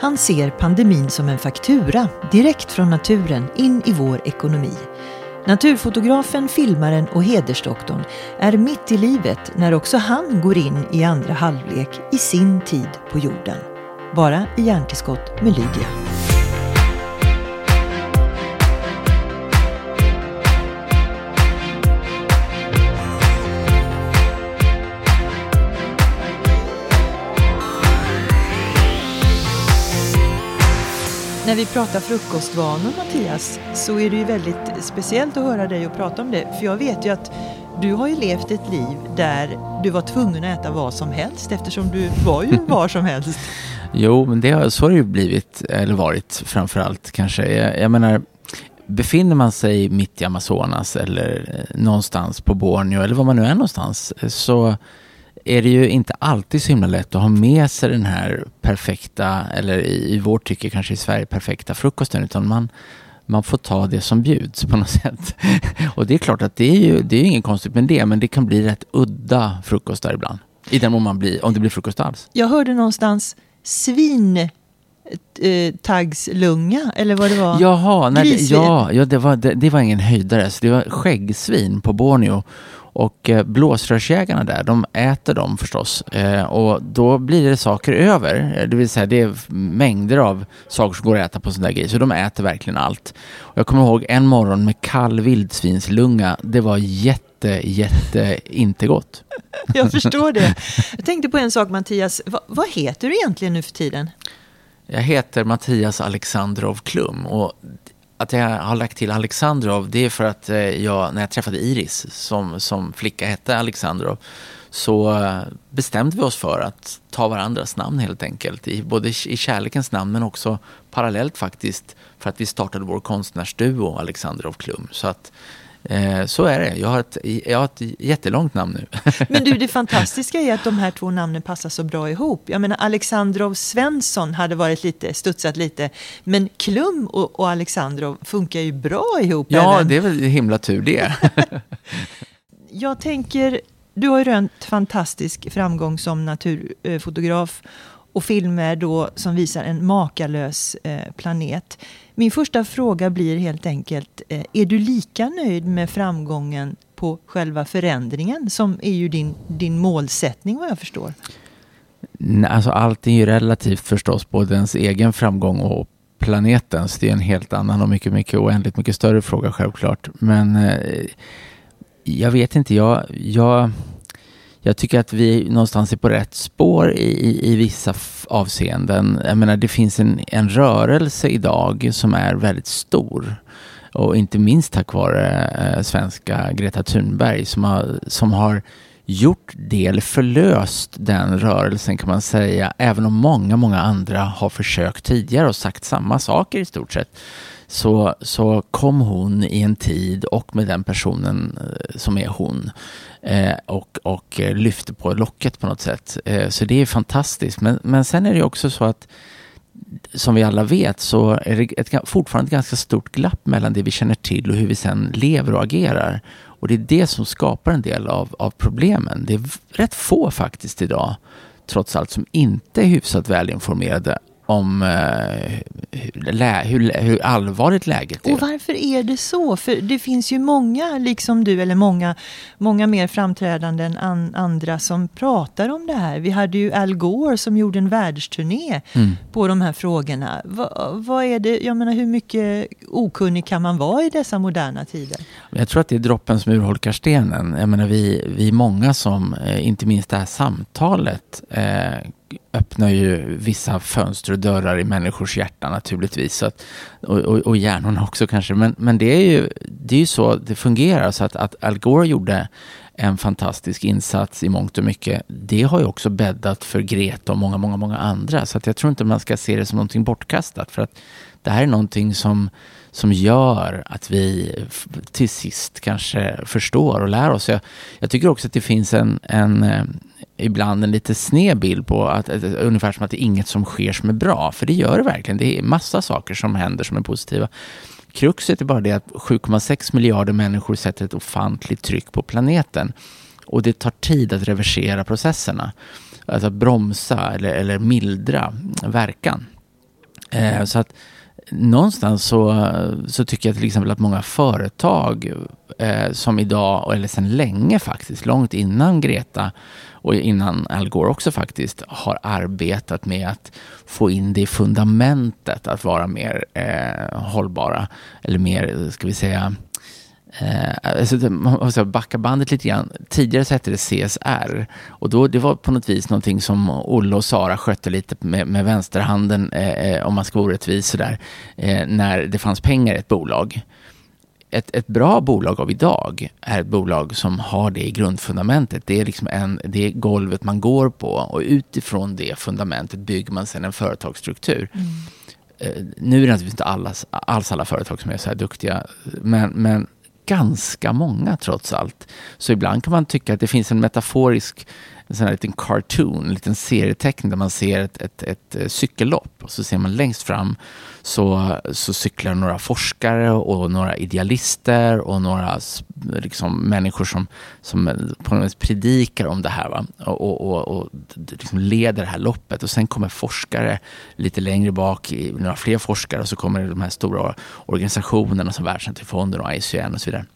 Han ser pandemin som en faktura direkt från naturen in i vår ekonomi. Naturfotografen, filmaren och hedersdoktorn är mitt i livet när också han går in i andra halvlek i sin tid på jorden. Bara i hjärntillskott med Lydia. När vi pratar frukostvanor Mattias så är det ju väldigt speciellt att höra dig och prata om det. För jag vet ju att du har ju levt ett liv där du var tvungen att äta vad som helst eftersom du var ju var som helst. Jo, men det har, så har det ju blivit, eller varit framförallt kanske. Jag, jag menar, befinner man sig mitt i Amazonas eller eh, någonstans på Borneo eller var man nu är någonstans så är det ju inte alltid så himla lätt att ha med sig den här perfekta, eller i, i vårt tycke kanske i Sverige perfekta frukosten, utan man, man får ta det som bjuds på något sätt. Och det är klart att det är ju det är inget konstigt med det, men det kan bli rätt udda frukostar ibland. I den mån man blir, om det blir frukost alls. Jag hörde någonstans svin eh, taggslunga eller vad det var? Jaha, nej, ja, ja det, var, det, det, var ingen höjdare. Så det var skäggsvin på Borneo. Och eh, blåsrörsjägarna där, de äter dem förstås. Eh, och då blir det saker över. Eh, det vill säga det är mängder av saker som går att äta på sån där grej. Så de äter verkligen allt. Och jag kommer ihåg en morgon med kall vildsvinslunga. Det var jätte, jätte inte gott. jag förstår det. Jag tänkte på en sak Mattias. Va, vad heter du egentligen nu för tiden? Jag heter Mattias Alexandrov Klum. Och att jag har lagt till Alexandrov, det är för att eh, jag, när jag träffade Iris, som, som flicka hette Alexandrov, så eh, bestämde vi oss för att ta varandras namn helt enkelt. I, både i kärlekens namn men också parallellt faktiskt för att vi startade vår konstnärsduo Alexandrov Klum. Så att Eh, så är det. Jag har, ett, jag har ett jättelångt namn nu. Men du, det fantastiska är att de här två namnen passar så bra ihop. Jag menar, Alexandrov Svensson hade varit lite, studsat lite. Men Klum och, och Alexandrov funkar ju bra ihop. Ja, även. det är väl himla tur det. jag tänker, du har ju rönt fantastisk framgång som naturfotograf och filmer då som visar en makalös eh, planet. Min första fråga blir helt enkelt, eh, är du lika nöjd med framgången på själva förändringen som är ju din, din målsättning vad jag förstår? Alltså allt är ju relativt förstås, både ens egen framgång och planetens. Det är en helt annan och mycket, mycket oändligt mycket större fråga självklart. Men eh, jag vet inte, jag, jag jag tycker att vi någonstans är på rätt spår i, i, i vissa avseenden. Jag menar, det finns en, en rörelse idag som är väldigt stor. Och inte minst tack vare eh, svenska Greta Thunberg som har, som har gjort det, eller förlöst den rörelsen kan man säga, även om många, många andra har försökt tidigare och sagt samma saker i stort sett. Så, så kom hon i en tid och med den personen eh, som är hon eh, och, och eh, lyfte på locket på något sätt. Eh, så det är fantastiskt. Men, men sen är det också så att som vi alla vet så är det ett, fortfarande ett ganska stort glapp mellan det vi känner till och hur vi sen lever och agerar. Och det är det som skapar en del av, av problemen. Det är rätt få faktiskt idag, trots allt, som inte är hyfsat välinformerade om uh, hur, hur, allvarligt läget är. Och varför är det så? För det finns ju många, liksom du, eller många, många mer framträdande än an, andra som pratar om det här. Vi hade ju Al Gore som gjorde en världsturné mm. på de här frågorna. Va, vad är det, jag menar hur mycket okunnig kan man vara i dessa moderna tider? Jag tror att det är droppen som urholkar stenen. Jag menar vi, vi är många som, eh, inte minst det här samtalet, eh, öppnar ju vissa fönster och dörrar i människors hjärtan naturligtvis. Så att, och, och, och hjärnorna också kanske. Men, men det är ju det är ju så det fungerar. Så att, att Al Gore gjorde en fantastisk insats i mångt och mycket. Det har ju också bäddat för Greta och många, många, många andra. Så att jag tror inte man ska se det som någonting bortkastat. För att det här är någonting som, som gör att vi till sist kanske förstår och lär oss. Jag, jag tycker också att det finns en, en eh, ibland en lite sned bild på att ungefär som att det är inget som sker som är bra. För det gör det verkligen. Det är massa saker som händer som är positiva. Kruxet är bara det att 7,6 miljarder människor sätter ett ofantligt tryck på planeten. Och det tar tid att reversera processerna. Alltså bromsa eller, eller mildra verkan. Eh, så att någonstans så, så tycker jag till exempel att många företag eh, som idag, eller sedan länge faktiskt, långt innan Greta och innan Al Gore också faktiskt, har arbetat med att få in det i fundamentet att vara mer eh, hållbara. Eller mer, ska vi säga, Eh, alltså, man måste backa bandet lite grann. Tidigare så hette det CSR och då, det var på något vis någonting som Olle och Sara skötte lite med, med vänsterhanden, eh, eh om man ska vara orättvis sådär, eh, när det fanns pengar i ett bolag. Ett, ett bra bolag av idag är ett bolag som har det i grundfundamentet. Det är, liksom en, det är golvet man går på och utifrån det fundamentet bygger man sedan en företagsstruktur. Mm. Eh, nu är det naturligtvis inte allas, alls alla företag som är så här duktiga, men, men ganska många trots allt. Så ibland kan man tycka att det finns en metaforisk en sån här liten cartoon, en liten serieteckning där man ser ett, ett, ett, eh, cykellopp och så ser man längst fram så, så cyklar några forskare och några idealister och några liksom, människor som, som på något vis predikar om det här va? och, och, och, och liksom leder det här loppet och sen kommer forskare lite längre bak, några fler forskare och så kommer de här stora organisationerna som Världsnaturfonden och ICN och så vidare.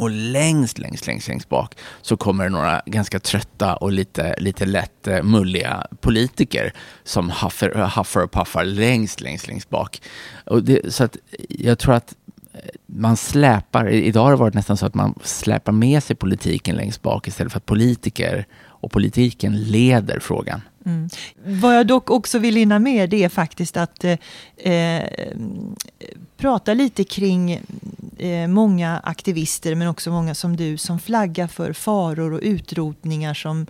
Och längst, längst, längst, längst bak så kommer det några ganska trötta och lite, lite lätt eh, mulliga politiker som haffar, haffar och paffar längst, längst, längst bak. Och det, så att jag tror att eh, man släpar, idag har det varit nästan så att man släpar med sig politiken längst bak istället för att politiker och politiken leder frågan. Mm. Vad jag dock också vill hinna med det är faktiskt att eh, eh, prata lite kring eh, många aktivister men också många som du som flaggar för faror och utrotningar som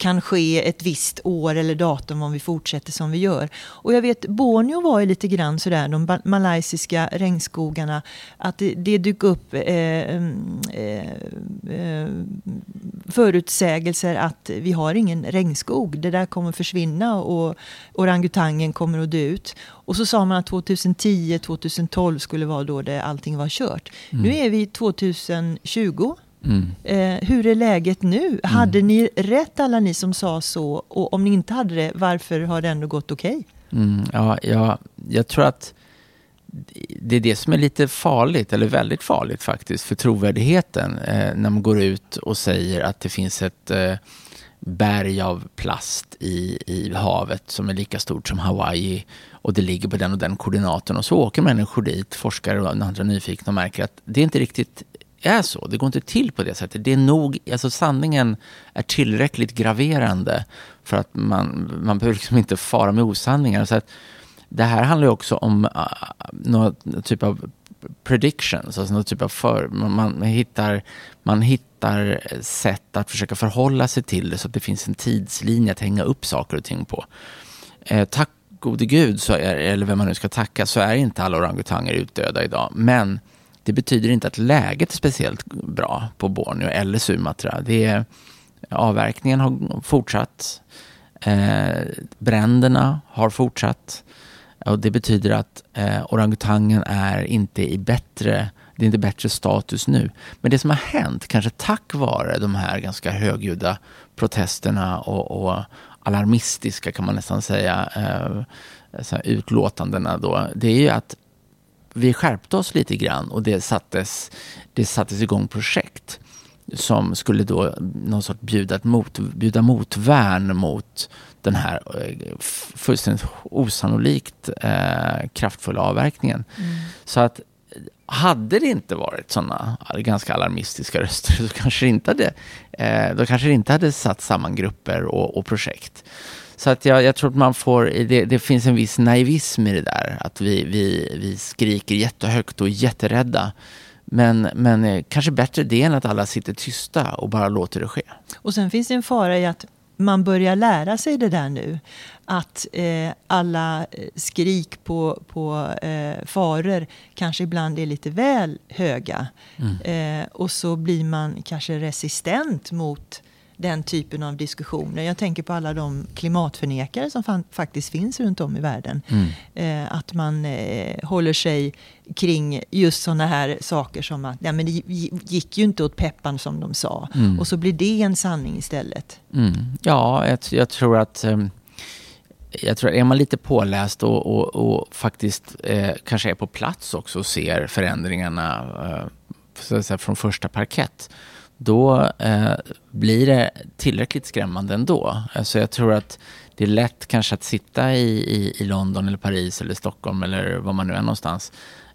kan ske ett visst år eller datum om vi fortsätter som vi gör. Och jag vet Borneo var ju lite grann sådär, de malaysiska regnskogarna, att det, det dök upp eh, mm, eh, eh, förutsägelser att vi har ingen regnskog, det där kommer försvinna och orangutangen kommer att dö ut. Och så sa man att 2010, 2012 skulle vara då det allting var kört. Mm. Nu är vi 2020 Mm. Eh, hur är läget nu? Mm. Hade ni rätt alla ni som sa så? Och om ni inte hade det, varför har det ändå gått okej? Okay? Mm, ja, ja, jag tror att det är det som är lite farligt, eller väldigt farligt faktiskt, för trovärdigheten. Eh, när man går ut och säger att det finns ett eh, berg av plast i, i havet som är lika stort som Hawaii och det ligger på den och den koordinaten och så åker människor dit, forskare och andra nyfikna och märker att det är inte riktigt är så. Det går inte till på det sättet. Det är nog, alltså sanningen är tillräckligt graverande för att man, man behöver liksom inte fara med osanningar. Så att det här handlar ju också om ah, uh, någon typ av predictions, alltså någon typ av för, man, man, hittar, man hittar sätt att försöka förhålla sig till det så att det finns en tidslinje att hänga upp saker och ting på. Eh, tack gode gud, så är, eller vem man nu ska tacka, så är inte alla orangutanger utdöda idag. Men det betyder inte att läget är speciellt bra på Borneo eller Sumatra. Det är, avverkningen har fortsatt. Eh, bränderna har fortsatt. Och det betyder att eh, orangutangen är inte i bättre det är inte bättre status nu. Men det som har hänt, kanske tack vare de här ganska högljudda protesterna och, och alarmistiska kan man nästan säga, eh, utlåtandena då, det är ju att vi skärpte oss lite grann och det sattes, det sattes igång projekt som skulle då någon sorts bjuda, mot, bjuda motvärn mot den här eh, fullständigt osannolikt eh, kraftfulla avverkningen. Mm. Så att hade det inte varit sådana ganska alarmistiska röster så kanske det inte hade, eh, då kanske det inte hade satt samman grupper och, och projekt. Så att jag, jag tror att man får, det, det, finns en viss naivism i det där. Att vi, vi, vi skriker jättehögt och är jätterädda. Men, men eh, kanske bättre det än att alla sitter tysta och bara låter det ske. Och sen finns det en fara i att man börjar lära sig det där nu. Att eh, alla eh, skrik på, på eh, faror kanske ibland är lite väl höga. Mm. Eh, och så blir man kanske resistent mot den typen av diskussioner. Jag tänker på alla de klimatförnekare som faktiskt finns runt om i världen. Mm. Eh, att man eh, håller sig kring just sådana här saker som att ja, men det gick ju inte åt peppan som de sa. Mm. Och så blir det en sanning istället. Mm. Ja, jag, jag, tror att um jag tror är man lite påläst och, och, och faktiskt eh, kanske är på plats också och ser förändringarna eh, så att säga, från första parkett, då eh, blir det tillräckligt skrämmande ändå. Alltså jag tror att det är lätt kanske att sitta i, i, i London eller Paris eller Stockholm eller var man nu är någonstans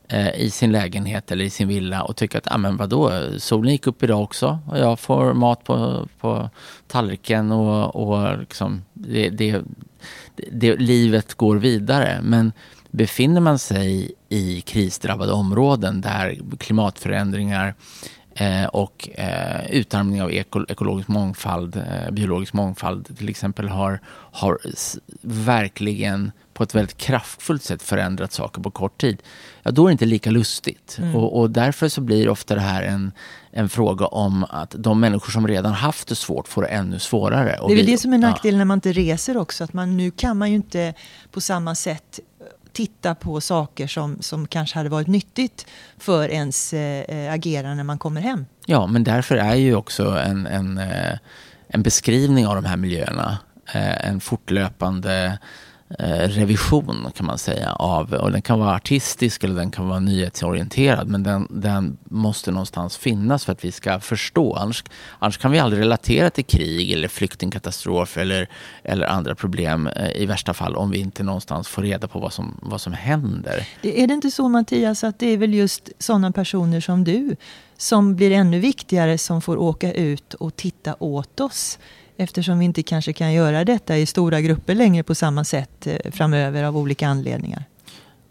eh, i sin lägenhet eller i sin villa och tycka att, ah, men vadå, solen gick upp idag också och jag får mat på, på tallriken och, och liksom, det, det, det, livet går vidare. Men befinner man sig i krisdrabbade områden där klimatförändringar eh, och eh, utarmning av eko, ekologisk mångfald, eh, biologisk mångfald till exempel har, har verkligen på ett väldigt kraftfullt sätt förändrat saker på kort tid, ja då är det inte lika lustigt. Mm. Och, och, därför så blir ofta det här en, en fråga om att de människor som redan haft det svårt får det ännu svårare. Det är väl det som är nackdelen ja. när man inte reser också, att man nu kan man ju inte på samma sätt titta på saker som, som kanske hade varit nyttigt för ens eh, agerande när man kommer hem. Ja, men därför är ju också en, en, eh, en beskrivning av de här miljöerna eh, en fortlöpande Eh, revision kan man säga av, och den kan vara artistisk eller den kan vara nyhetsorienterad men den, den måste någonstans finnas för att vi ska förstå. Annars, annars kan vi aldrig relatera till krig eller flyktingkatastrof eller, eller andra problem eh, i värsta fall om vi inte någonstans får reda på vad som, vad som händer. Det, är det inte så Mattias att det är väl just sådana personer som du som blir ännu viktigare som får åka ut och titta åt oss Eftersom vi inte kanske kan göra detta i stora grupper längre på samma sätt eh, framöver av olika anledningar.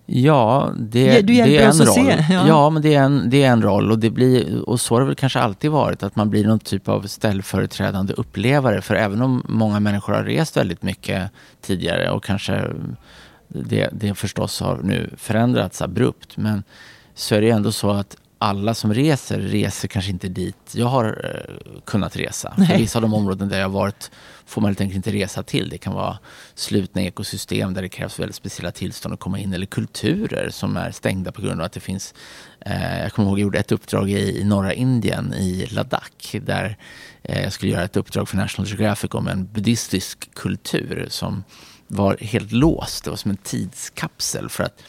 Ja, det, du det är en roll. Se, ja. ja. men det är, en, det är en roll och, det blir, och så har det väl kanske alltid varit att man blir någon typ av ställföreträdande upplevare. För även om många människor har rest väldigt mycket tidigare och kanske det, det förstås har nu förändrats abrupt. Men så är det ändå så att alla som reser, reser kanske inte dit jag har uh, kunnat resa. För vissa av de områden där jag varit får man helt enkelt inte resa till. Det kan vara slutna ekosystem där det krävs väldigt speciella tillstånd att komma in. Eller kulturer som är stängda på grund av att det finns... Uh, jag kommer ihåg att jag gjorde ett uppdrag i, i norra Indien, i Ladakh. Där uh, jag skulle göra ett uppdrag för National Geographic om en buddhistisk kultur som var helt låst. Det var som en tidskapsel. för att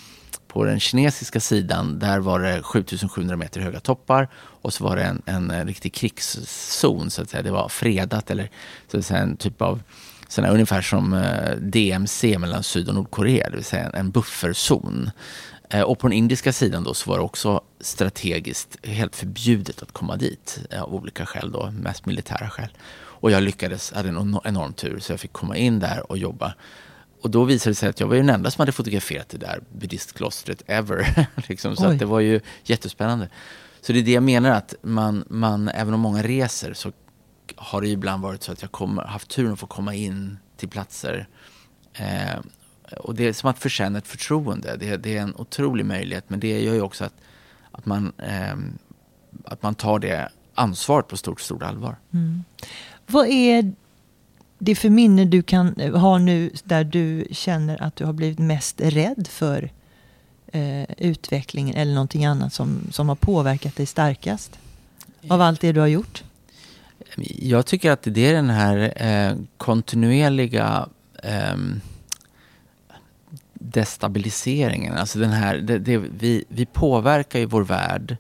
på den kinesiska sidan, där var det 7700 meter höga toppar och så var det en, en eh, riktig krigszon, så att säga. Det var fredat eller så att säga, en typ av sådana, ungefär som eh, DMC mellan Syd och Nordkorea, det vill säga en, bufferzon. Eh, och på den indiska sidan då så var det också strategiskt helt förbjudet att komma dit av olika skäl, då, mest militära skäl. Och jag lyckades, hade en enorm tur, så jag fick komma in där och jobba och då visade det sig att jag var den enda som hade fotograferat det där buddhistklostret ever. liksom. Så det var ju jättespännande. Så det är det jag menar att man, man, även om många reser så har det ibland varit så att jag kommer, haft turen att få komma in till platser. Eh, och det är som att förtjäna ett förtroende. Det, det, är en otrolig möjlighet men det gör ju också att, att, man, eh, att man tar det ansvaret på stort, stort allvar. Mm. Vad är det för minne du kan eh, ha nu där du känner att du har blivit mest rädd för eh, utvecklingen eller någonting annat som, som har påverkat dig starkast? Av allt det du har gjort? Jag tycker att det är den här eh, kontinuerliga eh, destabiliseringen. Alltså den här, det, det, vi, vi påverkar ju vår värld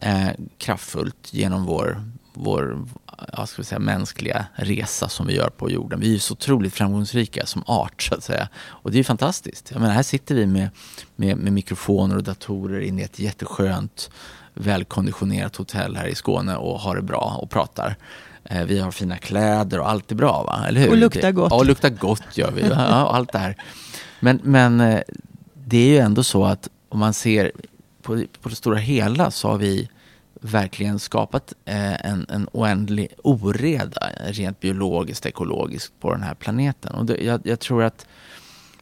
eh, kraftfullt genom vår, vår ja, ska vi säga, mänskliga resa som vi gör på jorden. Vi är ju så otroligt framgångsrika som art så att säga. Och det är fantastiskt. Jag menar, här sitter vi med, med, med mikrofoner och datorer inne i ett jätteskönt välkonditionerat hotell här i Skåne och har det bra och pratar. Eh, vi har fina kläder och allt är bra, va? eller hur? Och luktar gott. Ja, och luktar gott gör vi. Ja, allt det här. Men, men eh, det är ju ändå så att om man ser på, på det stora hela så har vi verkligen skapat eh, en, en oändlig oreda rent biologiskt, ekologiskt på den här planeten. Och det, jag, jag, tror att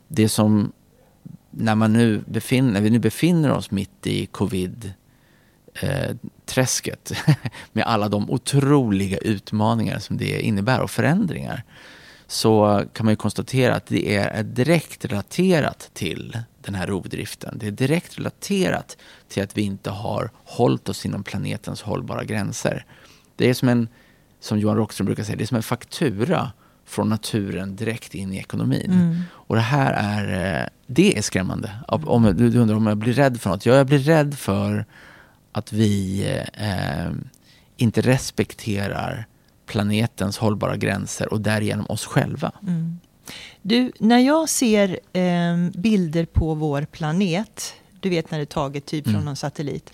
det som, när, man nu befinner, när vi nu befinner oss mitt i covid eh, träsket med alla de otroliga utmaningar som det innebär och förändringar så kan man ju konstatera att det är direkt relaterat till den här rovdriften. Det är direkt relaterat till att vi inte har hållit oss inom planetens hållbara gränser. Det är som en, som Johan Rockström brukar säga, det är som en faktura från naturen direkt in i ekonomin. Mm. Och det här är, eh, det är skrämmande. Om, du, du undrar om jag blir rädd för något? Ja, jag blir rädd för att vi eh, inte respekterar planetens hållbara gränser och därigenom oss själva. Mm. Du, när jag ser eh, bilder på vår planet, du vet när det är taget typ mm. från någon satellit,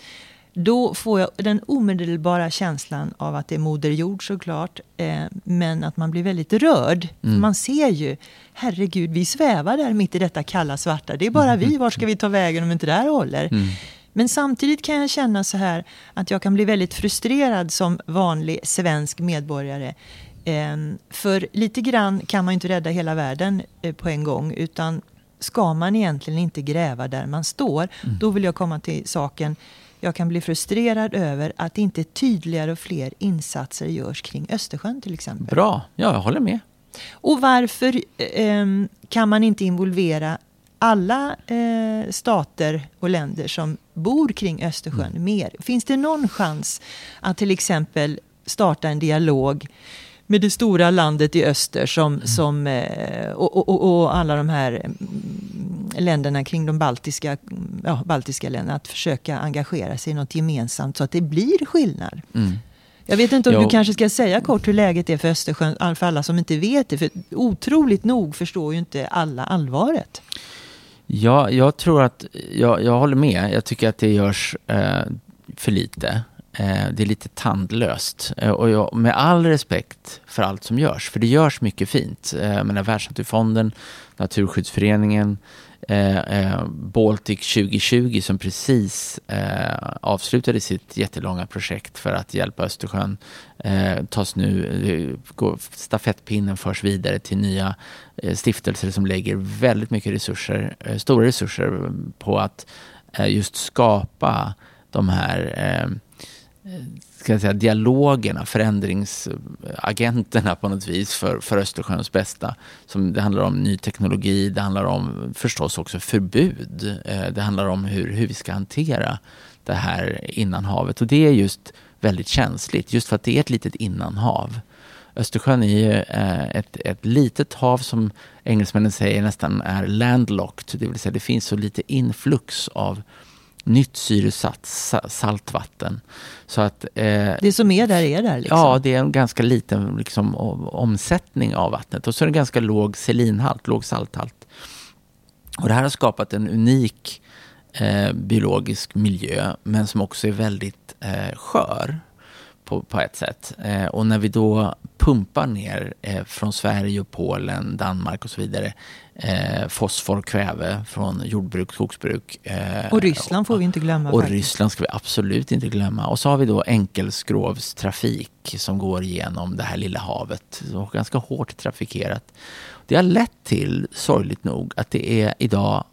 då får jag den omedelbara känslan av att det är Moder Jord såklart, eh, men att man blir väldigt rörd. Mm. Man ser ju, herregud, vi svävar där mitt i detta kalla svarta. Det är bara mm. vi, var ska vi ta vägen om inte det här håller? Mm. Men samtidigt kan jag känna så här att jag kan bli väldigt frustrerad som vanlig svensk medborgare. Ehm, för lite grann kan man ju inte rädda hela världen eh, på en gång, utan ska man egentligen inte gräva där man står, mm. då vill jag komma till saken. Jag kan bli frustrerad över att inte tydligare och fler insatser görs kring Östersjön till exempel. Bra, ja, jag håller med. Och varför eh, kan man inte involvera alla eh, stater och länder som bor kring Östersjön mm. mer? Finns det någon chans att till exempel starta en dialog med det stora landet i öster som, mm. som, eh, och, och, och, alla de här mm, länderna kring de baltiska, ja, baltiska länderna att försöka engagera sig i något gemensamt så att det blir skillnad. Mm. Jag vet inte om jo. du kanske ska säga kort hur läget är för Östersjön för alla som inte vet det. För otroligt nog förstår ju inte alla allvaret. Ja, jag tror att, jag, jag håller med. Jag tycker att det görs eh, för lite. Eh, det är lite tandlöst. Eh, och jag, med all respekt för allt som görs, för det görs mycket fint. Eh, menar Världsnaturfonden, Naturskyddsföreningen, eh, Baltic 2020 som precis avslutade sitt jättelånga projekt för att hjälpa Östersjön tas nu, går, stafettpinnen förs vidare till nya stiftelser som lägger väldigt mycket resurser, stora resurser på att just skapa de här ska jag säga, dialogerna, förändringsagenterna på något vis för, för Östersjöns bästa. Som, det handlar om ny teknologi, det handlar om förstås också förbud. Eh, det handlar om hur, hur vi ska hantera det här innanhavet. Och det är just väldigt känsligt, just för att det är ett litet innanhav. Östersjön är ju eh, ett, ett litet hav som engelsmännen säger nästan är landlocked, det vill säga det finns så lite influx av nytt syresatt saltvatten. Så att, eh, det som är där är där? Liksom. Ja, det är en ganska liten liksom, omsättning av vattnet. Och så är det en ganska låg selinhalt, låg salthalt. Och det här har skapat en unik eh, biologisk miljö, men som också är väldigt eh, skör på, på ett sätt. Eh, och när vi då pumpar ner eh, från Sverige och Polen, Danmark och så vidare eh, fosfor och kväve från jordbruk, skogsbruk. Eh, och Ryssland får vi inte glömma. Och faktiskt. Ryssland ska vi absolut inte glömma. Och så har vi då enkelskrovstrafik som går igenom det här lilla havet. Ganska hårt trafikerat. Det har lett till, sorgligt nog, att det är idag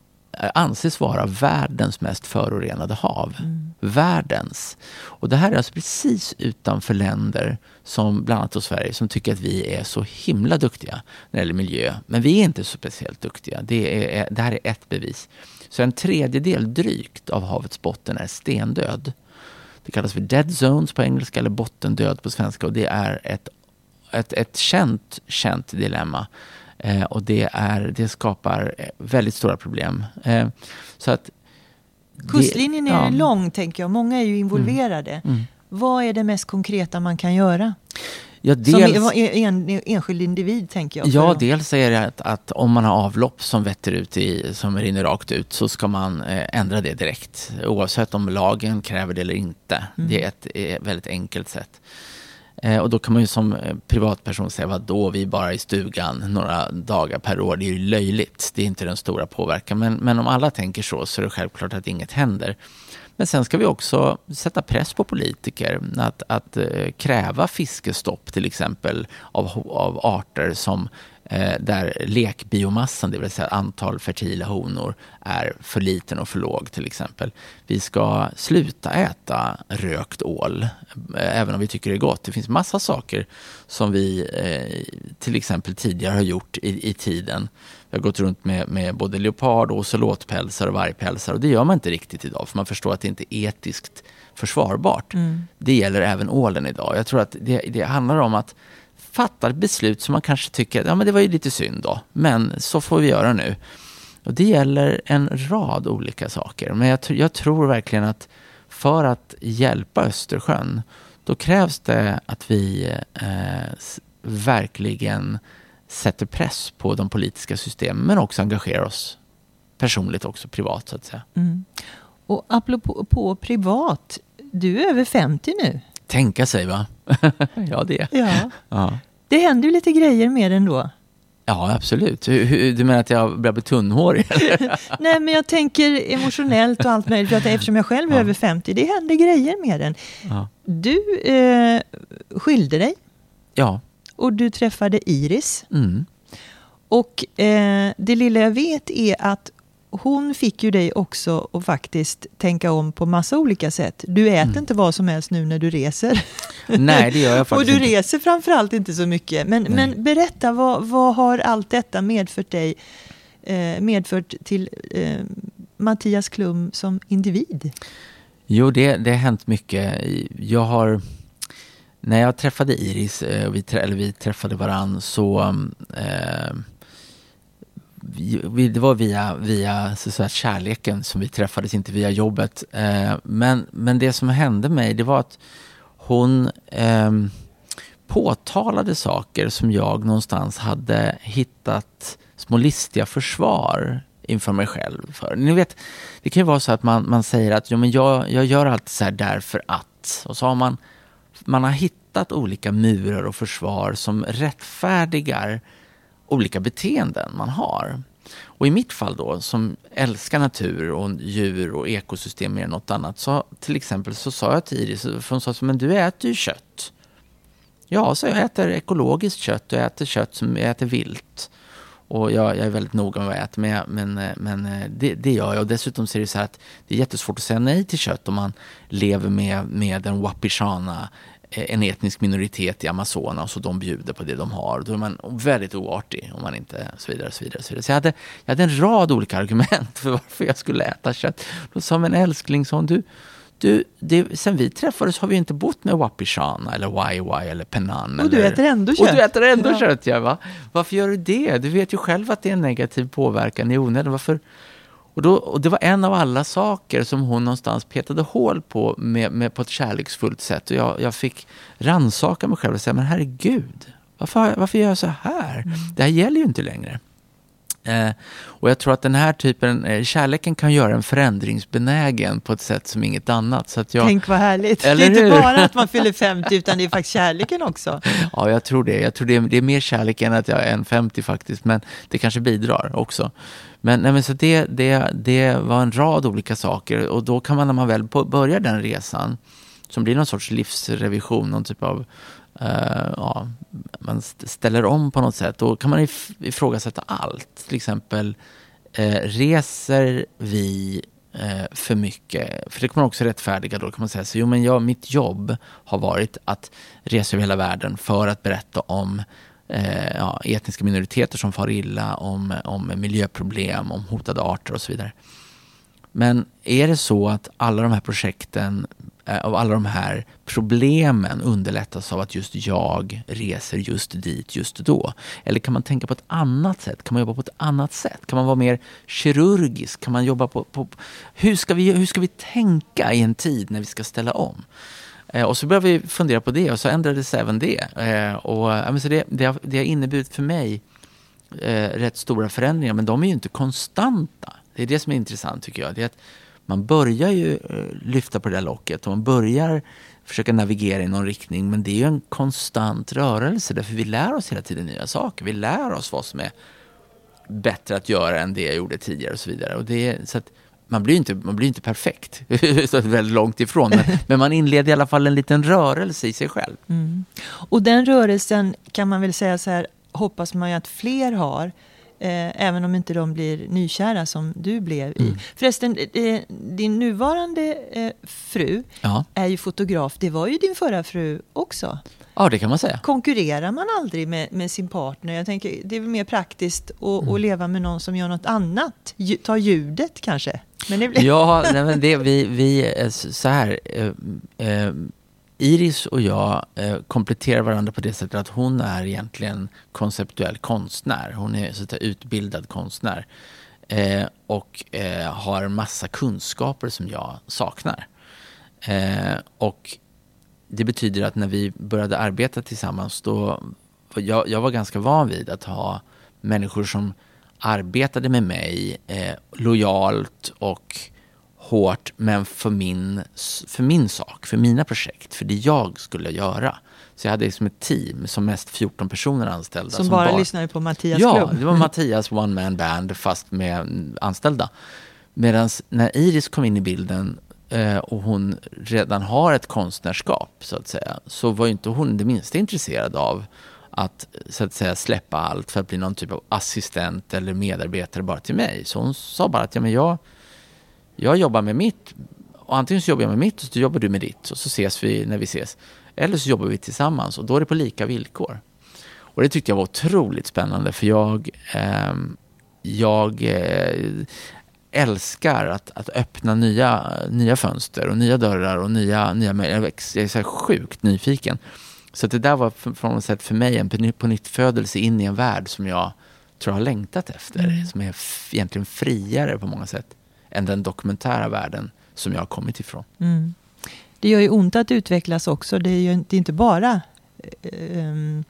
anses vara världens mest förorenade hav. Mm. Världens. Och det här är alltså precis utanför länder som bland annat Sverige som tycker att vi är så himla duktiga när det gäller miljö. Men vi är inte så speciellt duktiga. Det, är, det här är ett bevis. Så en tredjedel drygt av havets botten är stendöd. Det kallas för dead zones på engelska eller bottendöd på svenska och det är ett, ett, ett känt, känt dilemma Eh, och det, är, det skapar eh, väldigt stora problem. Eh, så att Kustlinjen är ja. lång, tänker jag. Många är ju involverade. Mm. Mm. Vad är det mest konkreta man kan göra? Ja, dels, som en, enskild individ, tänker jag. Ja, dels är det att, att, om man har avlopp som vetter ut i, som rinner rakt ut, så ska man eh, ändra det direkt. Oavsett om lagen kräver det eller inte. Mm. Det är ett, ett väldigt enkelt sätt. Eh, och då kan man ju som eh, privatperson säga, vad då vi är bara i stugan några dagar per år, det är ju löjligt. Det är inte den stora påverkan. Men, men om alla tänker så, så är det självklart att inget händer. Men sen ska vi också sätta press på politiker att, att eh, kräva fiskestopp till exempel av, av arter som eh, där lekbiomassan, det vill säga antal fertila honor, är för liten och för låg till exempel. Vi ska sluta äta rökt ål, eh, även om vi tycker det är gott. Det finns massa saker som vi eh, till exempel tidigare har gjort i, i tiden. Vi har gått runt med, med både leopard, och ocelotpälsar och vargpälsar och det gör man inte riktigt idag för man förstår att det inte är etiskt försvarbart. Mm. Det gäller även ålen idag. Jag tror att det, det handlar om att fattar beslut som man kanske tycker, ja men det var ju lite synd då, men så får vi göra nu. Och det gäller en rad olika saker. Men jag, jag tror verkligen att för att hjälpa Östersjön, då krävs det att vi eh, verkligen sätter press på de politiska systemen, men också engagerar oss personligt också, privat så att säga. Mm. Och apropå på privat, du är över 50 nu. Tänka sig va? ja, det. Ja. ja. Det händer ju lite grejer med den då. Ja, absolut. Du menar att jag börjar bli tunnhårig? Nej, men jag tänker emotionellt och allt möjligt. För att eftersom jag själv är ja. över 50, det händer grejer med den. Ja. Du eh, skilde dig. Ja. Och du träffade Iris. Mm. Och eh, det lilla jag vet är att hon fick ju dig också att faktiskt tänka om på massa olika sätt. Du äter mm. inte vad som helst nu när du reser. Nej, det gör jag faktiskt Och du inte. reser framförallt inte så mycket. Men, men berätta, vad, vad har allt detta medfört dig, eh, medfört till eh, Mattias Klum som individ? Jo, det, det har hänt mycket. Jag har... När jag träffade Iris, eh, vi, eller vi träffade varann, så eh, vi, det var via, via så säga, kärleken som vi träffades, inte via jobbet. Eh, men, men det som hände mig, det var att hon eh, påtalade saker som jag någonstans hade hittat små listiga försvar inför mig själv för. Ni vet, det kan ju vara så att man, man säger att jo, men jag, jag gör allt så här därför att. Och så har man, man har hittat olika murar och försvar som rättfärdigar olika beteenden man har. Och i mitt fall då, som älskar natur och djur och ekosystem mer än något annat, så till exempel så sa jag till Iris, för hon sa så, men du äter ju kött. Ja, så jag äter ekologiskt kött och jag äter kött som jag äter vilt. Och jag, jag är väldigt noga med vad jag äter, men, men, eh, men eh, det, det gör jag. Och dessutom ser är det så här att det är jättesvårt att säga nej till kött om man lever med, med en wapishana en etnisk minoritet i Amazonas och de bjuder på det de har. Då är man väldigt oartig om man inte så vidare. Så vidare, så vidare. så jag, hade, jag hade en rad olika argument för varför jag skulle äta kött. Då sa min älskling, son, du, du, det, sen vi träffades har vi inte bott med Wapishana eller YY eller Penan. Och du äter ändå kött. Och du äter ändå ja. kött, ja, va? Varför gör du det? Du vet ju själv att det är en negativ påverkan i onödan. Varför, och, då, och det var en av alla saker som hon någonstans petade hål på med, med på ett kärleksfullt sätt. Och jag, jag fick ransaka mig själv och säga, men herregud, varför, varför gör jag så här? Mm. Det här gäller ju inte längre. Eh, och jag tror att den här typen, eh, kärleken kan göra en förändringsbenägen på ett sätt som inget annat. Så att jag, Tänk vad härligt. Eller det är inte bara att man fyller 50 utan det är faktiskt kärleken också. Ja, jag tror det. Jag tror det är, det är mer kärlek än att jag är en 50 faktiskt. Men det kanske bidrar också. Men, nej, men så det, det, det var en rad olika saker och då kan man när man väl börjar den resan som blir någon sorts livsrevision, någon typ av Uh, ja, man ställer om på något sätt. Då kan man if ifrågasätta allt. Till exempel, uh, reser vi uh, för mycket? För det kan man också rättfärdiga då. kan man säga så, jo men jag, mitt jobb har varit att resa över hela världen för att berätta om eh, ja, etniska minoriteter som far illa, om, om miljöproblem, om hotade arter och så vidare. Men är det så att alla de här projekten, Eh, av alla de här problemen underlättas av att just jag reser just dit just då? Eller kan man tänka på ett annat sätt? Kan man jobba på ett annat sätt? Kan man vara mer kirurgisk? Kan man jobba på, på hur, ska vi, hur ska vi tänka i en tid när vi ska ställa om? Eh, och så började vi fundera på det och så ändrades även det. Eh, och, så det, det, har, det har inneburit för mig rätt stora förändringar, men de är ju inte konstanta. Det är det som är intressant tycker jag. Det är att man börjar ju eh, lyfta på det där locket och man börjar försöka navigera i någon riktning, men det är ju en konstant rörelse därför vi lär oss hela tiden nya saker. Vi lär oss vad som är bättre att göra än det jag gjorde tidigare och så vidare. Och det, så att, man blir inte, man blir inte perfekt, så väldigt långt ifrån, men, men, man inleder i alla fall en liten rörelse i sig själv. Mm. Och den rörelsen kan man väl säga så här, hoppas man ju att fler har, eh, även om inte de blir nykära som du blev i. Mm. Förresten, eh, din nuvarande eh, fru ja. är ju fotograf, det var ju din förra fru också. Ja, det kan man säga. Konkurrerar man aldrig med, med sin partner? Jag tänker, det är väl mer praktiskt att, mm. att leva med någon som gör något annat? Ta ljudet kanske? Men det blir... Ja, nej, men det, vi, vi, så här. Iris och jag eh, kompletterar varandra på det sättet att hon är egentligen konceptuell konstnär. Hon är så att säga, utbildad konstnär eh, och har har massa kunskaper som jag saknar. Och det betyder att när vi började arbeta tillsammans då jag, jag var ganska van vid att ha människor som arbetade med mig eh, lojalt och hårt, men för min, för min sak, för mina projekt, för det jag skulle göra. Så jag hade liksom ett team, som mest 14 personer anställda. Som, som bara bar... lyssnade på Mattias ja, klubb? Det var Mattias one man band fast med anställda. Medan när Iris kom in i bilden eh, och hon redan har ett konstnärskap så att säga, så var inte hon det minsta intresserad av att så att säga släppa allt för att bli någon typ av assistent eller medarbetare bara till mig. Så hon sa bara att ja, men jag, jag jobbar med mitt och antingen så jobbar jag med mitt och så jobbar du med ditt och så ses vi när vi ses. Eller så jobbar vi tillsammans och då är det på lika villkor. Och det tyckte jag var otroligt spännande för jag, eh, jag eh, älskar att, att öppna nya, nya fönster och nya dörrar och nya, nya möjligheter. Jag är så sjukt nyfiken. Så det där var på något sätt för mig en på nytt födelse in i en värld som jag tror jag har längtat efter. Mm. Som är egentligen friare på många sätt än den dokumentära världen som jag har kommit ifrån. Mm. Det gör ju ont att utvecklas också. Det är ju inte, inte bara um,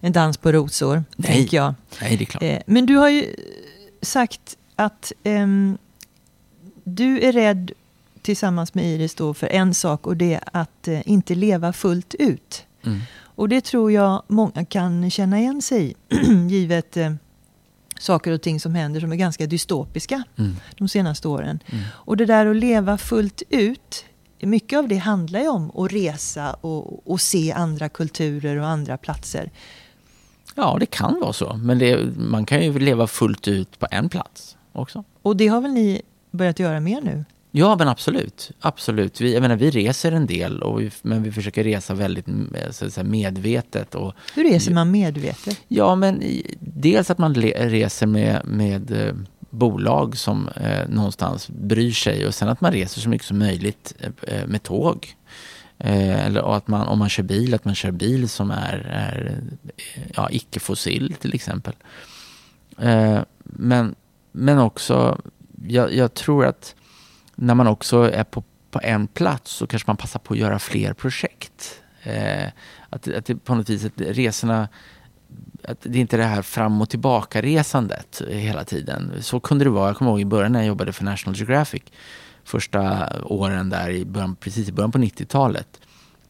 en dans på rosor, Nej. tänker jag. Nej, det är klart. Eh, men du har ju sagt att um, du är rädd tillsammans med Iris då för en sak och det är att uh, inte leva fullt ut. Mm. Och det tror jag många kan känna igen sig i, givet uh, saker och ting som händer som är ganska dystopiska mm. de senaste åren. Mm. Och det där att leva fullt ut, mycket av det handlar ju om att resa och, och se andra kulturer och andra platser. Ja, det kan vara så. Men det, man kan ju leva fullt ut på en plats också. Och det har väl ni börjat göra mer nu? Ja, men absolut. absolut. Vi, jag menar, vi reser en del, och vi, men vi försöker resa väldigt så säga, medvetet. Och, Hur reser man medvetet? Ja, men dels att man reser med, med eh, bolag som eh, någonstans bryr sig och sen att man reser så mycket som möjligt eh, med tåg. Eh, eller att man, om man kör bil, att man kör bil som är, är ja, icke-fossil till exempel. Eh, men, men också, jag, jag tror att när man också är på, på en plats så kanske man passar på att göra fler projekt. Eh, att, att det på något vis att resorna att det inte är det här fram och tillbaka-resandet hela tiden. Så kunde det vara. Jag kommer ihåg i början när jag jobbade för National Geographic. Första åren där, i början, precis i början på 90-talet.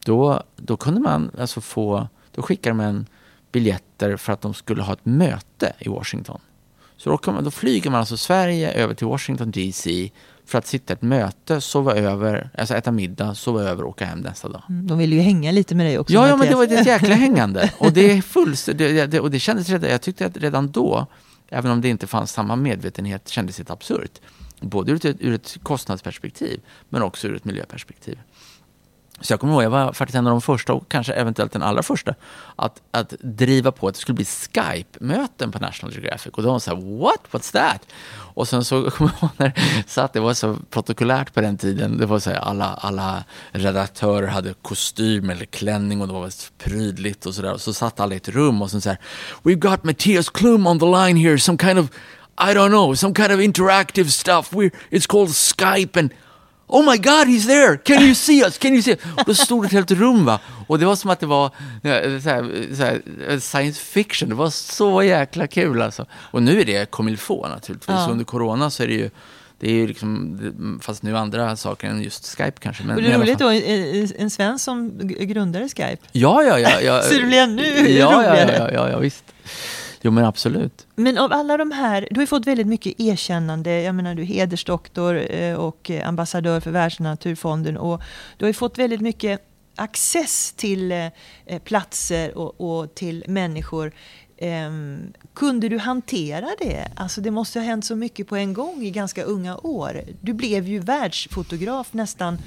Då, då kunde man alltså få, då skickade man biljetter för att de skulle ha ett möte i Washington. Så då, man, då flyger man alltså Sverige över till Washington DC för att sitta ett möte, sova över, alltså äta middag, sova över och åka hem nästa dag. Mm, de vill ju hänga lite med dig också. Ja, ja men det var ett jäkla hängande. Och det, fullständigt, det, och det kändes redan, jag tyckte att redan då, även om det inte fanns samma medvetenhet, kändes det absurt. Både ur ett, ur ett kostnadsperspektiv, men också ur ett miljöperspektiv. Så jag kommer ihåg, jag var faktiskt en av de första och kanske eventuellt den allra första att, att driva på att det skulle bli Skype-möten på National Geographic. Och då var de så här, what? What's that? Och sen så kommer jag ihåg när jag satt, det var så protokollärt på den tiden. Det var så här, alla, alla redaktörer hade kostym eller klänning och det var prydligt och så där. Och så satt alla i ett rum och så här, we've got Mattias Klum on the line here, some kind of I don't know, some kind of interactive stuff. We're, it's called Skype and Oh my god, he's there! Can you see us? Can you see us? då stod det ett helt rum va. Och det var som att det var så här, så här, science fiction. Det var så jäkla kul alltså. Och nu är det comilfå naturligtvis. Ja. Under corona så är det ju det är ju liksom, fast nu andra saker än just Skype kanske. Men, och det är roligt då, en, en svensk som grundade Skype. Ja, ja, ja. ja. så det blir ännu ja, roligare. Ja, ja, ja, ja, visst. Jo men absolut. Men av alla de här, du har ju fått väldigt mycket erkännande. Jag menar du är hedersdoktor eh, och ambassadör för Världsnaturfonden och du har ju fått väldigt mycket access till eh, platser och, och till människor. Um, kunde du hantera det? Alltså det måste ha hänt så mycket på en gång i ganska unga år. Du blev ju världsfotograf nästan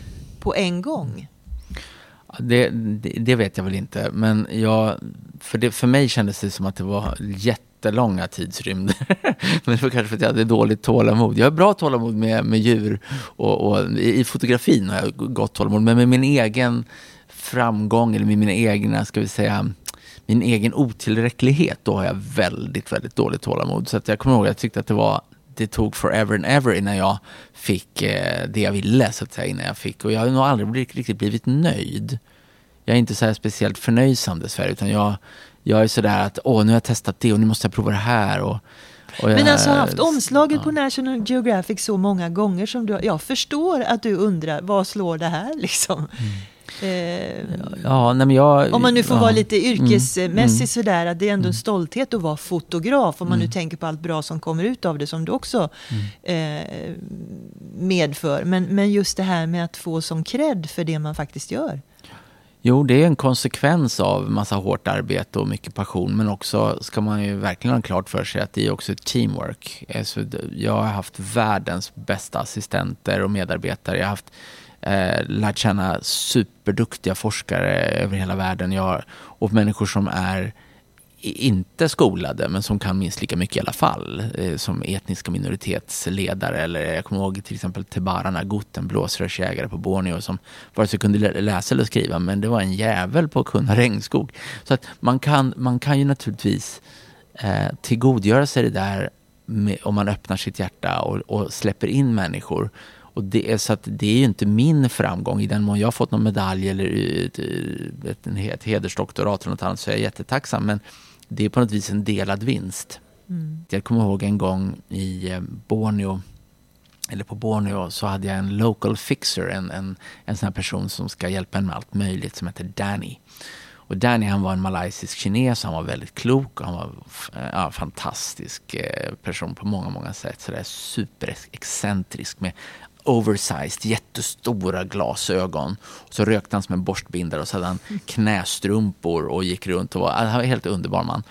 på en gång. Det, det, det, vet jag väl inte, men jag, för, det, för mig kändes det som att det var jättelånga tidsrymder. men det var kanske för att jag hade dåligt tålamod. Jag har bra tålamod med, med djur och, och i, i fotografin har jag gott tålamod, men med min egen framgång eller med mina egna, ska vi säga, min egen otillräcklighet, då har jag väldigt, väldigt dåligt tålamod. Så att jag kommer ihåg att jag tyckte att det var det tog forever and ever innan jag fick eh, det jag ville, så att säga, innan jag fick. Och jag har nog aldrig riktigt blivit nöjd. Jag är inte så här speciellt förnöjsam dessvärre, utan jag, jag är sådär att åh, nu har jag testat det och nu måste jag prova det här. Och, och jag, Men alltså haft omslaget ja. på National Geographic så många gånger som du Jag förstår att du undrar, vad slår det här liksom? Mm. Eh, ja, nej, jag, om man nu får ja, vara lite yrkesmässig mm, mm, sådär, att det är ändå en mm. stolthet att vara fotograf. Om man nu mm. tänker på allt bra som kommer ut av det, som du också mm. eh, medför. Men, men just det här med att få som cred för det man faktiskt gör. Jo, det är en konsekvens av massa hårt arbete och mycket passion. Men också ska man ju verkligen ha klart för sig att det är också ett teamwork. Alltså, jag har haft världens bästa assistenter och medarbetare. Jag har haft eh, lärt känna superduktiga forskare över hela världen. Jag har, och människor som är inte skolade, men som kan minst lika mycket i alla fall, eh, som etniska minoritetsledare. Eller jag kommer ihåg till exempel Tebarana Gut, en blåsrörsjägare på Borneo som vare sig kunde läsa eller skriva, men det var en jävel på att kunna regnskog. Så att man kan, man kan ju naturligtvis eh, tillgodogöra sig det där med, om man öppnar sitt hjärta och, och släpper in människor och det, är, så att det är ju inte min framgång. I den mån jag har fått någon medalj eller eh, ett, ett, ett hedersdoktorat eller något annat så är jag jättetacksam. Men det är på något vis en delad vinst. Mm. Jag kommer ihåg en gång i eh, Borneo eller på Borneo så hade jag en local fixer, en, en, en sån här person som ska hjälpa en med allt möjligt som heter Danny. Och Danny han var en malaysisk kines, han var väldigt klok och han var ja, fantastisk eh, person på många, många sätt. Så det är superexcentrisk med oversized, jättestora glasögon. Så rökte han som en borstbindare och så hade han knästrumpor och gick runt och var, han var en helt underbar man.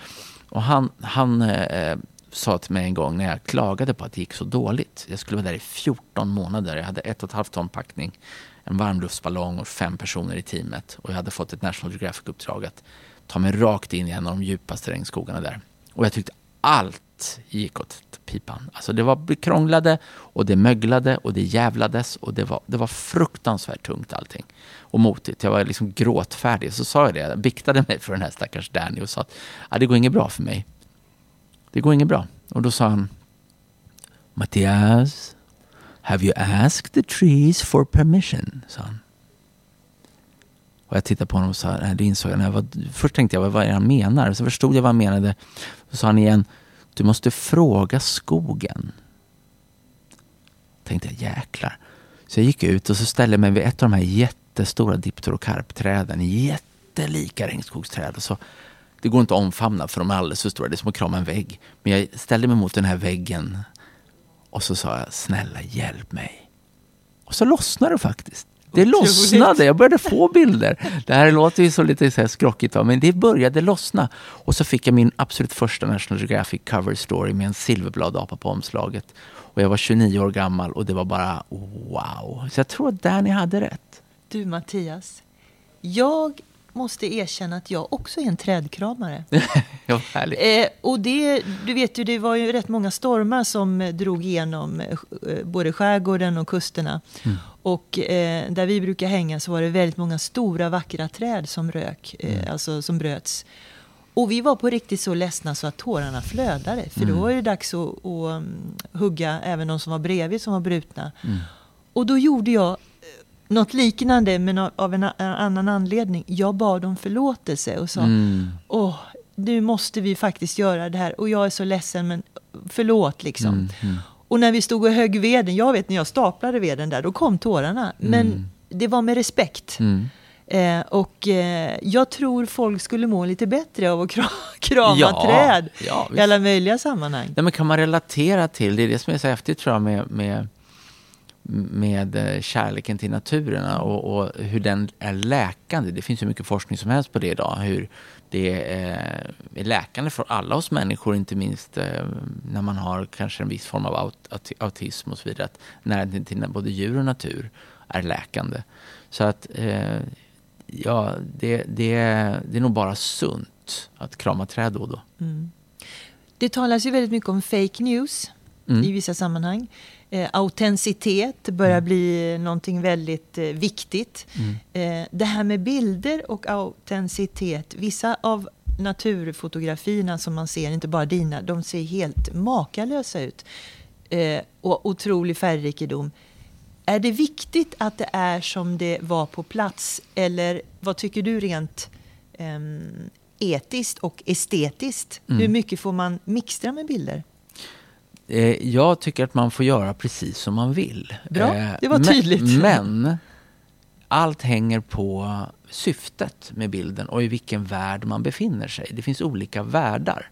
Och han, han eh, sa till mig en gång när jag klagade på att det gick så dåligt. Jag skulle vara där i 14 månader. Jag hade ett och ett halvt ton packning, en varmluftsballong och fem personer i teamet. Och jag hade fått ett National Geographic-uppdrag att ta mig rakt in i en av de djupaste regnskogarna där. Och jag tyckte allt gick åt pipan. Alltså det var krånglade och det möglade och det jävlades och det var, det var fruktansvärt tungt allting. Och motigt. Jag var liksom gråtfärdig. Så sa jag det, jag biktade mig för den här stackars Danny och sa att ah, det går inget bra för mig. Det går inget bra. Och då sa han Mattias, have you asked the trees for permission? sa han. Och jag tittade på honom och sa, nej det insåg jag. Var, först tänkte jag, vad är det han menar? Så förstod jag vad han menade. Så sa han igen, du måste fråga skogen. Tänkte jag, jäklar. Så jag gick ut och så ställde mig vid ett av de här jättestora dipterokarpträden. Jättelika regnskogsträd. Och så, det går inte att omfamna för de är alldeles för stora. Det är som att krama en vägg. Men jag ställde mig mot den här väggen och så sa jag, snälla hjälp mig. Och så lossnade det faktiskt. Det lossnade, jag började få bilder. Det här låter ju så lite så här skrockigt, men det började lossna. Och så fick jag min absolut första National Geographic cover story med en silverbladapa på omslaget. Och jag var 29 år gammal och det var bara wow. Så jag tror att Danny hade rätt. Du Mattias, jag måste erkänna att jag också är en trädkramare. ja, härligt. Eh, och det, du vet ju, det var ju rätt många stormar som drog igenom eh, både skärgården och kusterna. Mm. Och eh, där vi brukar hänga så var det väldigt många stora vackra träd som rök, eh, mm. alltså som bröts. Och vi var på riktigt så ledsna så att tårarna flödade. För mm. då var det dags att, att um, hugga även de som var bredvid som var brutna. Mm. Och då gjorde jag något liknande men av en annan anledning. Jag bad om förlåtelse och sa mm. Åh, nu måste vi faktiskt göra det här och jag är så ledsen men förlåt liksom. Mm. Mm. Och när vi stod och högg veden, jag vet när jag staplade veden där, då kom tårarna. Men mm. det var med respekt. Mm. Eh, och eh, jag tror folk skulle må lite bättre av att krama ja, träd ja, i alla möjliga sammanhang. Nej, men kan man relatera till, det är det som är så häftigt tror jag med, med med eh, kärleken till naturen och, och, hur den är läkande. Det finns ju mycket forskning som helst på det idag. Hur det är läkande för alla oss människor, inte minst eh, när man har kanske en viss form av autism och så vidare. Att närheten till både djur och natur är läkande. Så att eh, ja, det, det, det är nog bara sunt att krama träd då och då. Mm. Det talas ju väldigt mycket om fake news mm. i vissa sammanhang. Eh, autenticitet börjar mm. bli någonting väldigt eh, viktigt. Mm. Eh, det här med bilder och autenticitet. Vissa av naturfotografierna som man ser, inte bara dina, de ser helt makalösa ut. Eh, och otrolig färgrikedom. Är det viktigt att det är som det var på plats? Eller vad tycker du rent eh, etiskt och estetiskt? Mm. Hur mycket får man mixtra med bilder? Eh, jag tycker att man får göra precis som man vill. Bra, eh, det var tydligt. Men, men allt hänger på syftet med bilden och i vilken värld man befinner sig. Det finns olika världar.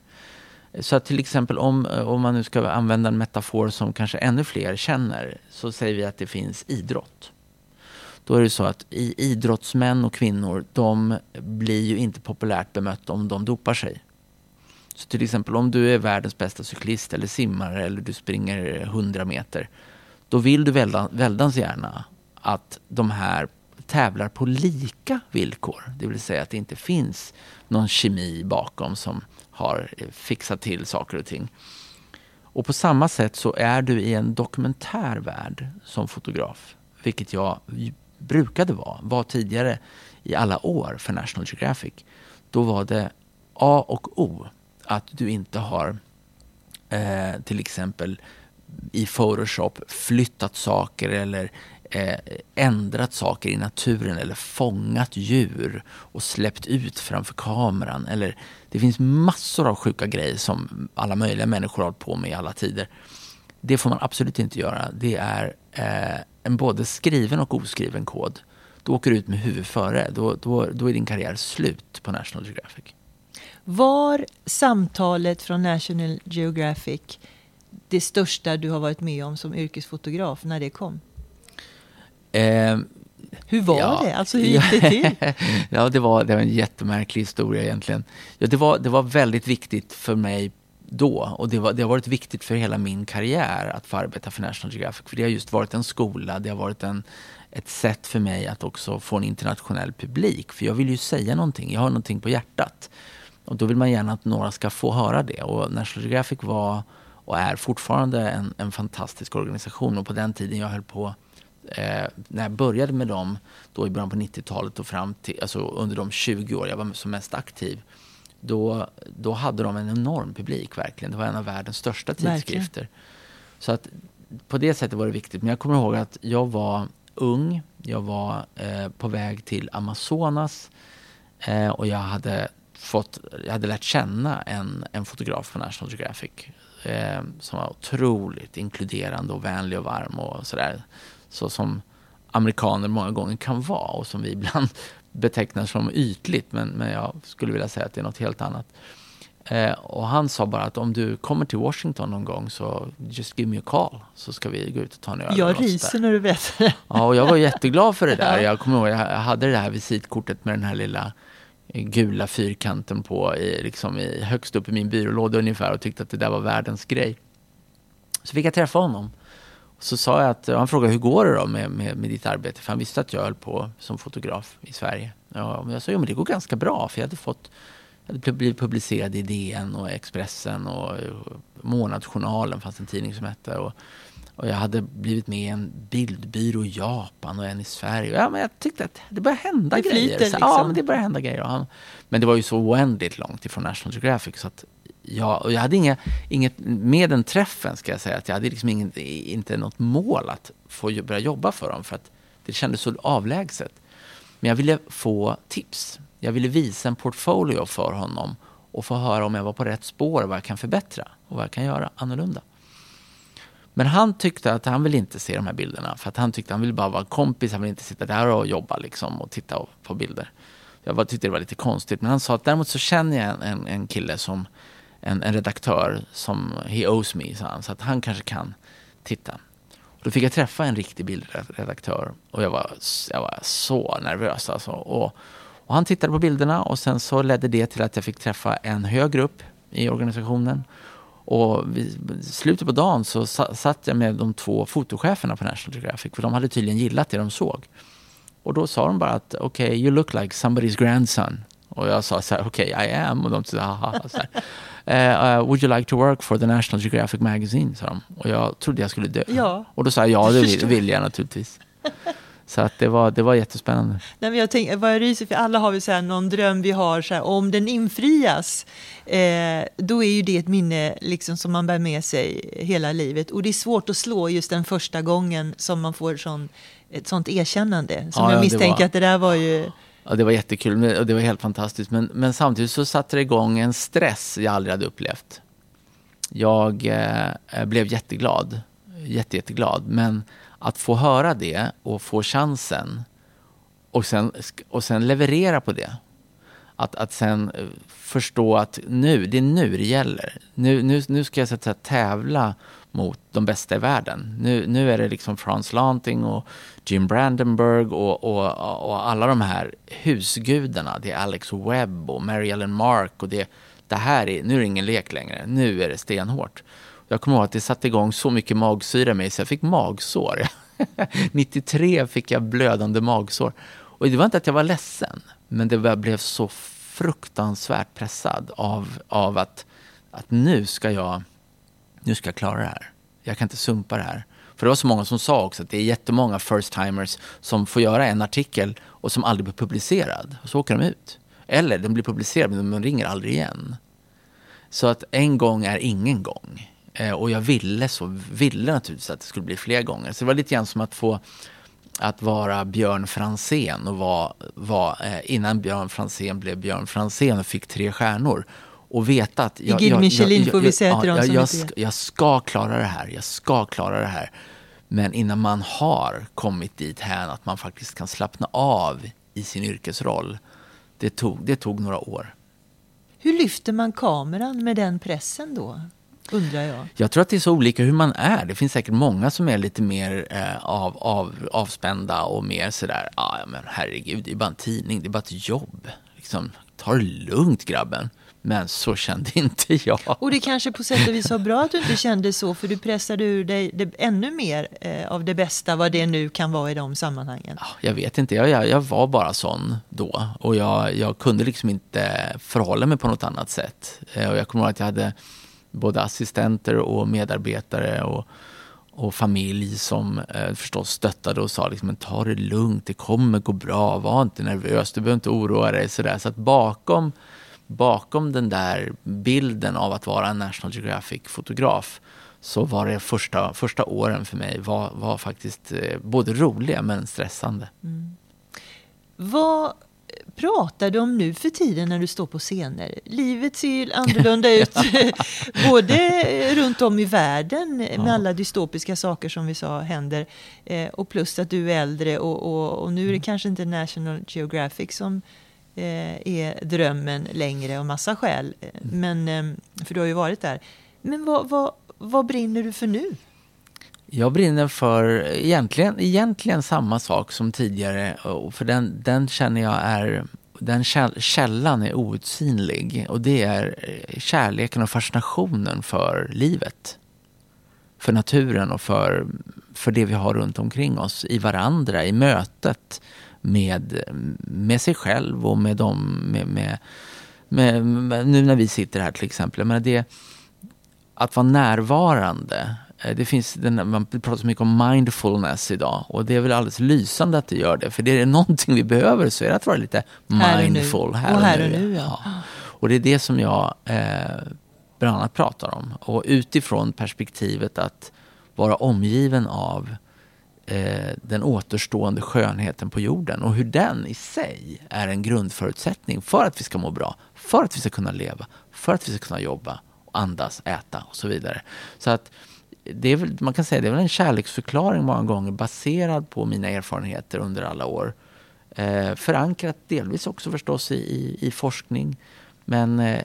Så att till exempel om, om man nu ska använda en metafor som kanske ännu fler känner så säger vi att det finns idrott. Då är det så att idrottsmän och kvinnor de blir ju inte populärt bemötta om de dopar sig. Så till exempel om du är världens bästa cyklist eller simmare eller du springer 100 meter. Då vill du väldans gärna att de här tävlar på lika villkor. Det vill säga att det inte finns någon kemi bakom som har eh, fixat till saker och ting. Och på samma sätt så är du i en dokumentär värld som fotograf, vilket jag brukade vara, var tidigare i alla år för National Geographic. Då var det A och O att du inte har eh, till exempel i Photoshop flyttat saker eller eh, ändrat saker i naturen eller fångat djur och släppt ut framför kameran. Eller, det finns massor av sjuka grejer som alla möjliga människor har hållit på med i alla tider. Det får man absolut inte göra. Det är eh, en både skriven och oskriven kod. Då åker du ut med huvudet före. Då, då, då är din karriär slut på National Geographic. Var samtalet från National Geographic det största du har varit med om som yrkesfotograf när det kom? Eh, hur var ja, det? Alltså, hur gick det till? ja, det var, det var en jättemärklig historia egentligen. Ja, det, var, det var väldigt viktigt för mig då och det, var, det har varit viktigt för hela min karriär att få arbeta för National Geographic. För det har just varit en skola, det har varit en, ett sätt för mig att också få en internationell publik. För jag vill ju säga någonting, jag har någonting på hjärtat. Och då vill man gärna att några ska få höra det. Och National Geographic var och är fortfarande en, en fantastisk organisation. Och på den tiden jag höll på eh, när jag började med dem då i början på 90-talet och fram till, alltså under de 20 år jag var som mest aktiv, då, då hade de en enorm publik verkligen. Det var en av världens största tidskrifter. Verkligen. Så att på det sättet var det viktigt. Men jag kommer ihåg att jag var ung, jag var eh, på väg till Amazonas eh, och jag hade fått, jag hade lärt känna en, en fotograf på National Geographic eh, som var otroligt inkluderande och vänlig och varm och sådär. Så som amerikaner många gånger kan vara och som vi ibland betecknar som ytligt. Men, men jag skulle vilja säga att det är något helt annat. Eh, och han sa bara att om du kommer till Washington någon gång så just give me a call så ska vi gå ut och ta en öl. Jag ryser när du det. Ja, och jag var jätteglad för det där. Jag kommer ihåg, jag hade det här visitkortet med den här lilla gula fyrkanten på i, liksom i, högst upp i min byrålåda ungefär och tyckte att det där var världens grej. Så fick jag träffa honom. Så sa jag att, han frågade hur går det då med, med, med ditt arbete? För han visste att jag höll på som fotograf i Sverige. Ja, jag sa, jo men det går ganska bra för jag hade fått jag hade blivit publicerad i DN och Expressen och Månadsjournalen fanns en tidning som hette. Och och jag hade blivit med i en bildbyrå i Japan och en i Sverige. Ja, men jag tyckte att det började hända det grejer. Flyter, liksom. Ja, men det började hända grejer. Han, men det var ju så oändligt långt ifrån National Geographic. Så att jag, och jag hade inga, inget, med den träffen ska jag säga, att jag hade liksom ingen, inte något mål att få börja jobba för dem. För att det kändes så avlägset. Men jag ville få tips. Jag ville visa en portfolio för honom och få höra om jag var på rätt spår, vad jag kan förbättra och vad jag kan göra annorlunda. Men han tyckte att han ville inte se de här bilderna. För att han tyckte att han ville bara vara kompis. Han ville inte sitta där och jobba liksom och titta på bilder. Jag tyckte det var lite konstigt. Men han sa att däremot så känner jag en, en kille som en, en, redaktör som he owes me, sa han. Så att han kanske kan titta. Och då fick jag träffa en riktig bildredaktör. Och jag var, jag var så nervös alltså. Och, och han tittade på bilderna och sen så ledde det till att jag fick träffa en högre upp i organisationen. Och vid slutet på dagen så satt jag med de två fotocheferna på National Geographic för de hade tydligen gillat det de såg. Och då sa de bara att okej, okay, you look like somebody's grandson. Och jag sa så här, okej, okay, I am. Och de sa, haha. Så här. Uh, uh, would you like to work for the National Geographic Magazine? sa de. Och jag trodde jag skulle dö. Ja. Och då sa jag, ja det vill, vill jag naturligtvis. Så att det, var, det var jättespännande. Nej, men jag tänker, vad jag ryser för alla har vi så här, någon dröm vi har, så här, om den infrias, eh, då är ju det ett minne liksom, som man bär med sig hela livet. Och det är svårt att slå just den första gången som man får sån, ett sånt erkännande. Som ja, jag misstänker var, att det där var ju... Ja, det var jättekul och det var helt fantastiskt. Men, men samtidigt så satte det igång en stress jag aldrig hade upplevt. Jag eh, blev jätteglad, jätte, jätteglad. Men att få höra det och få chansen och sen, och sen leverera på det. Att, att sen eh, förstå att nu, det är nu det gäller. Nu, nu, nu ska jag så att säga, tävla mot de bästa i världen. Nu, nu är det liksom Frans Lanting och Jim Brandenburg och, och, och alla de här husgudarna. Det är Alex Webb och Mary Ellen Mark och det, det här är, nu är det ingen lek längre. Nu är det stenhårt. Jag kommer ihåg att det satte igång så mycket magsyra i mig så jag fick magsår. 93 fick jag blödande magsår. Och det var inte att jag var ledsen, men det blev så fruktansvärt pressad av, av att, att nu, ska jag, nu ska jag klara det här. Jag kan inte sumpa det här. För det var så många som sa också att det är jättemånga first timers som får göra en artikel och som aldrig blir publicerad. Och så åker de ut. Eller den blir publicerad men de ringer aldrig igen. Så att en gång är ingen gång. Eh, och jag ville så, ville naturligtvis att det skulle bli fler gånger. Så det var lite grann som att få att vara Björn Fransén och var, var eh, innan Björn Fransén blev Björn Fransén och fick tre stjärnor. Och veta att jag, I jag, Michelin jag, får vi säga till dem som jag, ska, jag ska klara det här, jag ska klara det här. Men innan man har kommit dit här att man faktiskt kan slappna av i sin yrkesroll. Det tog, det tog några år. Hur lyfter man kameran med den pressen då? Undrar jag. Jag tror att det är så olika hur man är. Det finns säkert många som är lite mer eh, av, av, avspända och mer sådär, ah, ja men herregud, det är bara en tidning, det är bara ett jobb. Liksom, ta det lugnt grabben. Men så kände inte jag. Och det kanske på sätt och vis var bra att du inte kände så, för du pressade ur dig det, ännu mer eh, av det bästa, vad det nu kan vara i de sammanhangen. Jag vet inte, jag, jag, jag var bara sån då. Och jag, jag kunde liksom inte förhålla mig på något annat sätt. Eh, och jag kommer ihåg att jag hade både assistenter och medarbetare och, och familj som eh, förstås stöttade och sa liksom, men ta det lugnt, det kommer gå bra, var inte nervös, du behöver inte oroa dig. Sådär. Så att bakom, bakom den där bilden av att vara en National Geographic-fotograf så var det första, första åren för mig var, var faktiskt eh, både roliga men stressande. Mm. Vad pratar du om nu för tiden när du står på scener? Livet ser ju annorlunda ut, både runt om i världen med ja. alla dystopiska saker som vi sa händer, eh, och plus att du är äldre och, och, och nu är det mm. kanske inte National Geographic som eh, är drömmen längre av massa skäl, mm. men, eh, för du har ju varit där. Men vad, vad, vad brinner du för nu? Jag brinner för egentligen, egentligen samma sak som tidigare. För den, den känner jag är... Den källan är outsinlig. Och det är eh, kärleken och fascinationen för livet. För naturen och för, för det vi har runt omkring oss. I varandra, i mötet med, med sig själv och med dem. Med, med, med, med nu när vi sitter här till exempel. Men det, att vara närvarande det finns den, man pratar så mycket om mindfulness idag och det är väl alldeles lysande att det gör det. För det är någonting vi behöver så är det att vara lite mindful här och, här och nu. Och, nu ja. Ja. och det är det som jag eh, bland annat pratar om. Och utifrån perspektivet att vara omgiven av eh, den återstående skönheten på jorden och hur den i sig är en grundförutsättning för att vi ska må bra, för att vi ska kunna leva, för att vi ska kunna jobba, andas, äta och så vidare. Så att det är väl, man kan säga det är väl en kärleksförklaring många gånger baserad på mina erfarenheter under alla år. Eh, förankrat delvis också förstås i, i, i forskning. Men eh,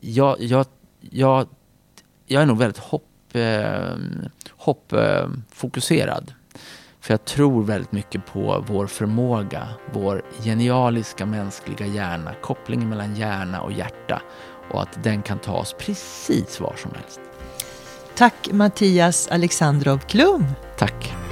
jag, jag, jag, jag är nog väldigt hopp, eh, hoppfokuserad. För jag tror väldigt mycket på vår förmåga, vår genialiska mänskliga hjärna, kopplingen mellan hjärna och hjärta och att den kan ta oss precis var som helst. Tack Mattias Alexandrov Klum. Tack.